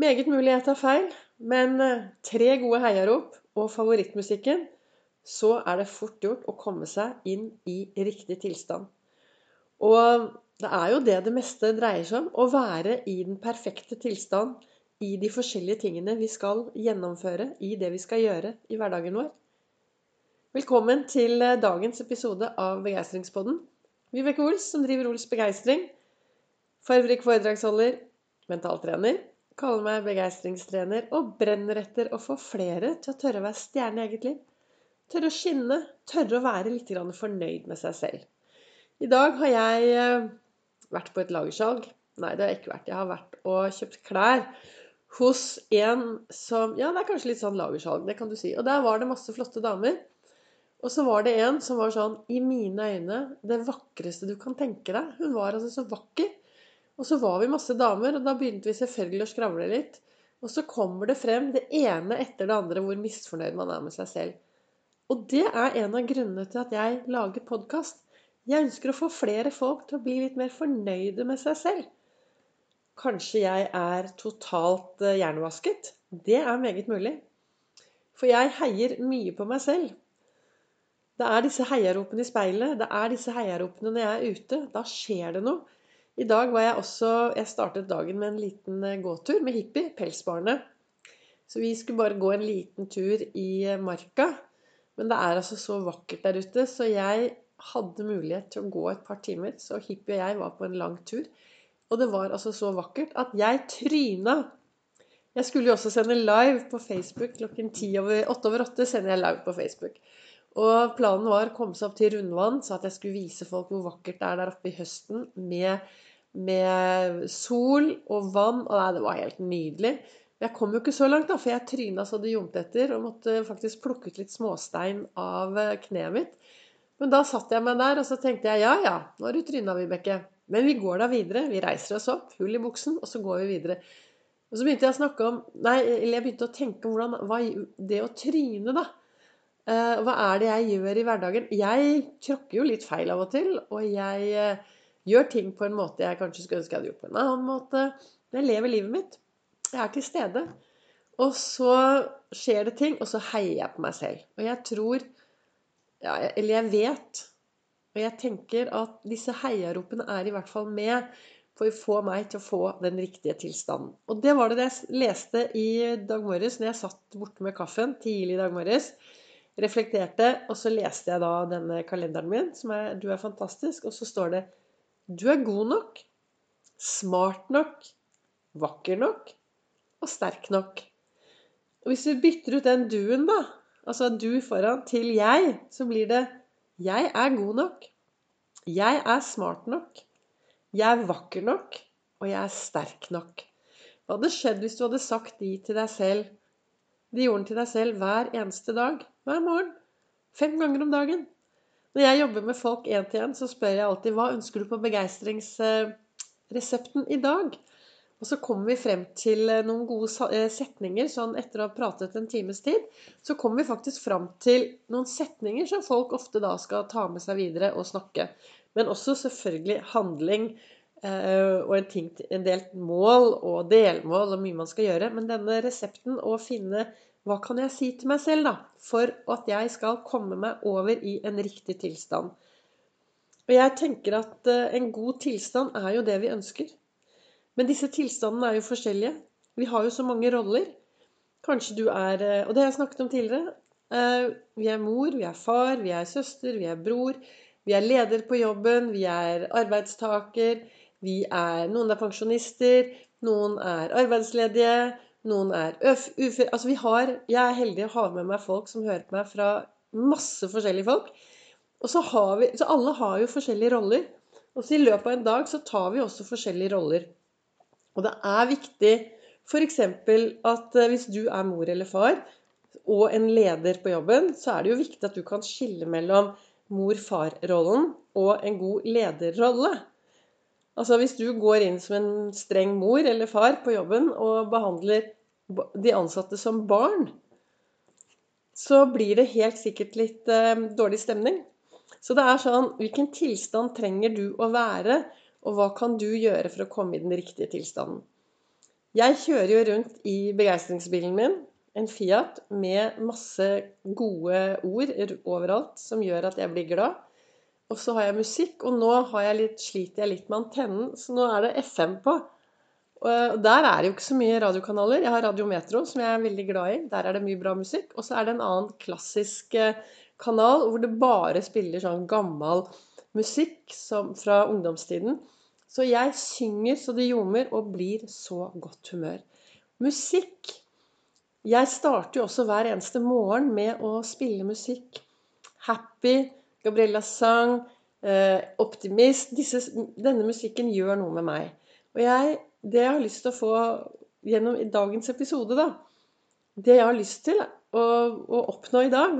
Meget mulig jeg tar feil, men eh, tre gode heiarop og favorittmusikken, så er det fort gjort å komme seg inn i riktig tilstand. Og det er jo det det meste dreier seg om. Å være i den perfekte tilstand i de forskjellige tingene vi skal gjennomføre, i det vi skal gjøre i hverdagen vår. Velkommen til eh, dagens episode av Begeistringspodden. Vibeke Ols, som driver Ols Begeistring. Farverik foredragsholder, mentaltrener kaller meg begeistringstrener og brenner etter å få flere til å tørre å være stjerne i eget liv. Tørre å skinne, tørre å være litt fornøyd med seg selv. I dag har jeg eh, vært på et lagersalg. Nei, det har jeg ikke vært. Jeg har vært og kjøpt klær hos en som Ja, det er kanskje litt sånn lagersalg, det kan du si. Og der var det masse flotte damer. Og så var det en som var sånn I mine øyne det vakreste du kan tenke deg. Hun var altså så vakker. Og så var vi masse damer, og da begynte vi selvfølgelig å skravle litt. Og så kommer det frem det ene etter det andre hvor misfornøyd man er med seg selv. Og det er en av grunnene til at jeg lager podkast. Jeg ønsker å få flere folk til å bli litt mer fornøyde med seg selv. Kanskje jeg er totalt eh, hjernevasket? Det er meget mulig. For jeg heier mye på meg selv. Det er disse heiaropene i speilet. Det er disse heiaropene når jeg er ute. Da skjer det noe. I dag var jeg også Jeg startet dagen med en liten eh, gåtur med Hippie, pelsbarnet. Så vi skulle bare gå en liten tur i eh, marka. Men det er altså så vakkert der ute, så jeg hadde mulighet til å gå et par timer. Så Hippie og jeg var på en lang tur. Og det var altså så vakkert at jeg tryna. Jeg skulle jo også sende live på Facebook klokken 8 over 8. sender jeg live på Facebook. Og planen var å komme seg opp til Rundvann, så at jeg skulle vise folk hvor vakkert det er der oppe i høsten med med sol og vann. Og nei, det var helt nydelig. Jeg kom jo ikke så langt, da, for jeg tryna så det gjomte etter og måtte faktisk plukke ut litt småstein av eh, kneet mitt. Men da satt jeg meg der og så tenkte jeg ja ja, nå har du tryna, Vibeke. Men vi går da videre. Vi reiser oss opp, hull i buksen, og så går vi videre. Og så begynte jeg å snakke om Nei, eller jeg begynte å tenke om hvordan hva, Det å tryne, da. Uh, hva er det jeg gjør i hverdagen? Jeg tråkker jo litt feil av og til. Og jeg uh, Gjør ting på en måte jeg kanskje skulle ønske jeg hadde gjort på en annen måte. Jeg lever livet mitt. Jeg er til stede. Og så skjer det ting, og så heier jeg på meg selv. Og jeg tror ja, Eller jeg vet, og jeg tenker at disse heiaropene er i hvert fall med for å få meg til å få den riktige tilstanden. Og det var det jeg leste i dag morges når jeg satt borte med kaffen tidlig i dag morges. Reflekterte, og så leste jeg da denne kalenderen min, som er 'Du er fantastisk', og så står det du er god nok, smart nok, vakker nok og sterk nok. Og hvis vi bytter ut den du-en, da, altså du foran, til jeg, så blir det jeg er god nok. Jeg er smart nok. Jeg er vakker nok. Og jeg er sterk nok. Hva hadde skjedd hvis du hadde sagt de til deg selv, de gjorde den til deg selv hver eneste dag, hver morgen? Fem ganger om dagen. Når jeg jobber med folk én til én, så spør jeg alltid hva ønsker du på begeistringsresepten i dag? Og så kommer vi frem til eh, noen gode eh, setninger sånn etter å ha pratet en times tid. Så kommer vi faktisk frem til noen setninger som folk ofte da skal ta med seg videre og snakke. Men også selvfølgelig handling og en, ting, en del mål og delmål og mye man skal gjøre. Men denne resepten å finne hva kan jeg si til meg selv, da, for at jeg skal komme meg over i en riktig tilstand? Og jeg tenker at eh, en god tilstand er jo det vi ønsker. Men disse tilstandene er jo forskjellige. Vi har jo så mange roller. Kanskje du er eh, Og det har jeg snakket om tidligere. Eh, vi er mor, vi er far, vi er søster, vi er bror. Vi er leder på jobben, vi er arbeidstaker. Vi er, noen er pensjonister, noen er arbeidsledige, noen er uføre Altså vi har Jeg er heldig å ha med meg folk som hører på meg fra masse forskjellige folk. Og så har vi Så alle har jo forskjellige roller. Og så i løpet av en dag så tar vi også forskjellige roller. Og det er viktig f.eks. at eh, hvis du er mor eller far og en leder på jobben, så er det jo viktig at du kan skille mellom mor-far-rollen og en god lederrolle. Altså Hvis du går inn som en streng mor eller far på jobben og behandler de ansatte som barn, så blir det helt sikkert litt eh, dårlig stemning. Så det er sånn Hvilken tilstand trenger du å være, og hva kan du gjøre for å komme i den riktige tilstanden? Jeg kjører jo rundt i begeistringsbilen min, en Fiat, med masse gode ord overalt som gjør at jeg blir glad. Og så har jeg musikk, og nå jeg litt, sliter jeg litt med antennen, så nå er det FM på. Og der er det jo ikke så mye radiokanaler. Jeg har Radio Metro, som jeg er veldig glad i. Der er det mye bra musikk. Og så er det en annen klassisk eh, kanal hvor det bare spiller sånn gammel musikk som, fra ungdomstiden. Så jeg synger så det ljomer og blir så godt humør. Musikk Jeg starter jo også hver eneste morgen med å spille musikk. Happy, Gabriellas sang, eh, Optimist disse, Denne musikken gjør noe med meg. Og jeg det jeg har lyst til å få gjennom i dagens episode, da Det jeg har lyst til å, å, oppnå i dag,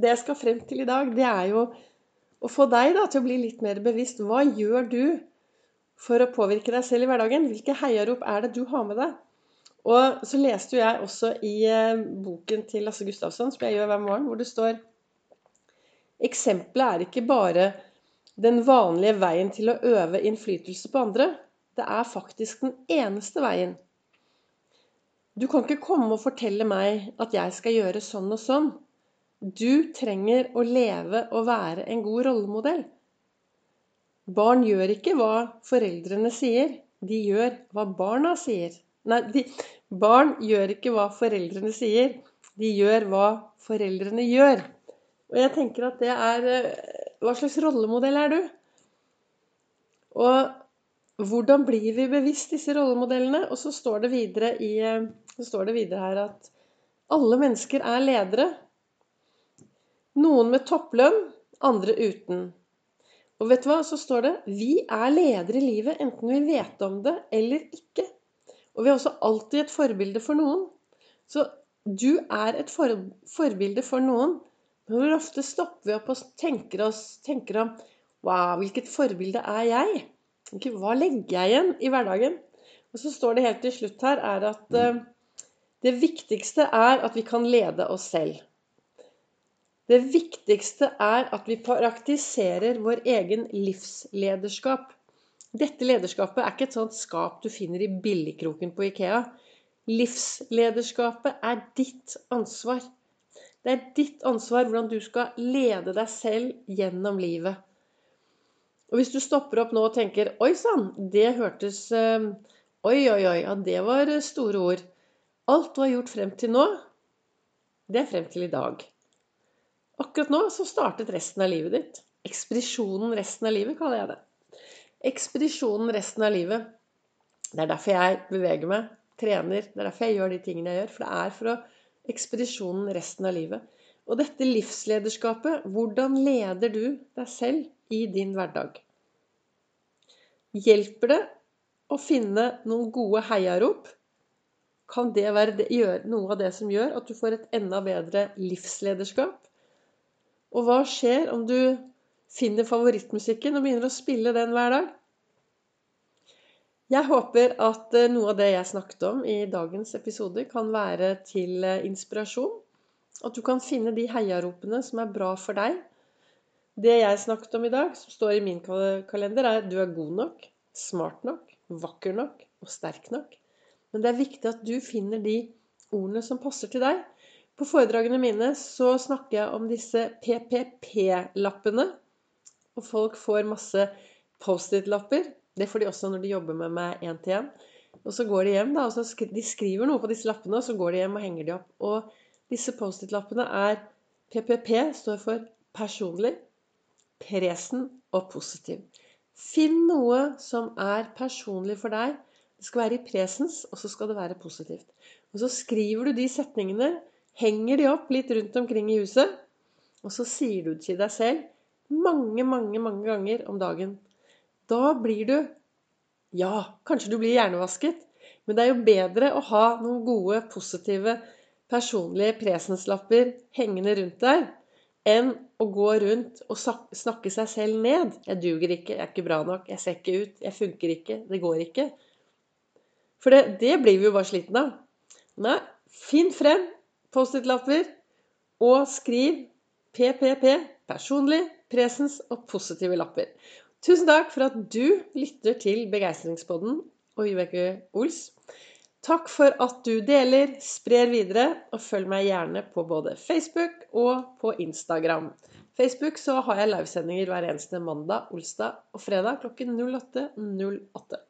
det jeg skal frem til i dag, det er jo å få deg da, til å bli litt mer bevisst. Hva gjør du for å påvirke deg selv i hverdagen? Hvilke heiarop er det du har med deg? Og så leste jo jeg også i eh, boken til Lasse Gustavsson, som jeg gjør hver morgen, hvor det står Eksempelet er ikke bare den vanlige veien til å øve innflytelse på andre, det er faktisk den eneste veien. Du kan ikke komme og fortelle meg at jeg skal gjøre sånn og sånn. Du trenger å leve og være en god rollemodell. Barn gjør ikke hva foreldrene sier, de gjør hva barna sier. Nei, de, barn gjør ikke hva foreldrene sier, de gjør hva foreldrene gjør. Og jeg tenker at det er eh, Hva slags rollemodell er du? Og hvordan blir vi bevisst disse rollemodellene? Og så står det videre, i, står det videre her at alle mennesker er ledere. Noen med topplønn, andre uten. Og vet du hva? Så står det vi er ledere i livet enten vi vet om det eller ikke. Og vi er også alltid et forbilde for noen. Så du er et for, forbilde for noen. Hvor ofte stopper vi opp og tenker, oss, tenker om Wow, hvilket forbilde er jeg? Hva legger jeg igjen i hverdagen? Og så står det helt til slutt her er at uh, det viktigste er at vi kan lede oss selv. Det viktigste er at vi praktiserer vår egen livslederskap. Dette lederskapet er ikke et sånt skap du finner i billigkroken på Ikea. Livslederskapet er ditt ansvar. Det er ditt ansvar hvordan du skal lede deg selv gjennom livet. Og hvis du stopper opp nå og tenker Oi sann, det hørtes eh, Oi, oi, oi. Ja, det var store ord. Alt du har gjort frem til nå, det er frem til i dag. Akkurat nå så startet resten av livet ditt. Ekspedisjonen resten av livet, kaller jeg det. Ekspedisjonen resten av livet. Det er derfor jeg beveger meg, trener. Det er derfor jeg gjør de tingene jeg gjør. For det er for å ekspedisjonen resten av livet. Og dette livslederskapet, hvordan leder du deg selv i din hverdag? Hjelper det å finne noen gode heiarop? Kan det være noe av det som gjør at du får et enda bedre livslederskap? Og hva skjer om du finner favorittmusikken og begynner å spille den hver dag? Jeg håper at eh, noe av det jeg snakket om i dagens episode, kan være til eh, inspirasjon at du kan finne de heiaropene som er bra for deg. Det jeg snakket om i dag, som står i min kalender, er at du er god nok, smart nok, vakker nok og sterk nok. Men det er viktig at du finner de ordene som passer til deg. På foredragene mine så snakker jeg om disse PPP-lappene. Og folk får masse Post-It-lapper. Det får de også når de jobber med meg én til én. Og så går de hjem, da, og så skri de skriver noe på disse lappene, og så går de hjem og henger de opp. Og disse Post-It-lappene er PPP står for personlig, presen og positiv. Finn noe som er personlig for deg. Det skal være i presens, og så skal det være positivt. Og så skriver du de setningene, henger de opp litt rundt omkring i huset, og så sier du til deg selv mange, mange, mange ganger om dagen. Da blir du Ja, kanskje du blir hjernevasket, men det er jo bedre å ha noen gode, positive personlige presenslapper hengende rundt deg enn å gå rundt og snakke seg selv ned. 'Jeg duger ikke. Jeg er ikke bra nok. Jeg ser ikke ut. Jeg funker ikke. Det går ikke.' For det, det blir vi jo bare sliten av. Nei, finn frem Post-It-lapper og skriv PPP personlig, presens og positive lapper. Tusen takk for at du lytter til Begeistringspodden og Vibeke Ols. Takk for at du deler, sprer videre, og følg meg gjerne på både Facebook og på Instagram. Facebook så har jeg livesendinger hver eneste mandag, olsdag og fredag klokken 08.08. 08.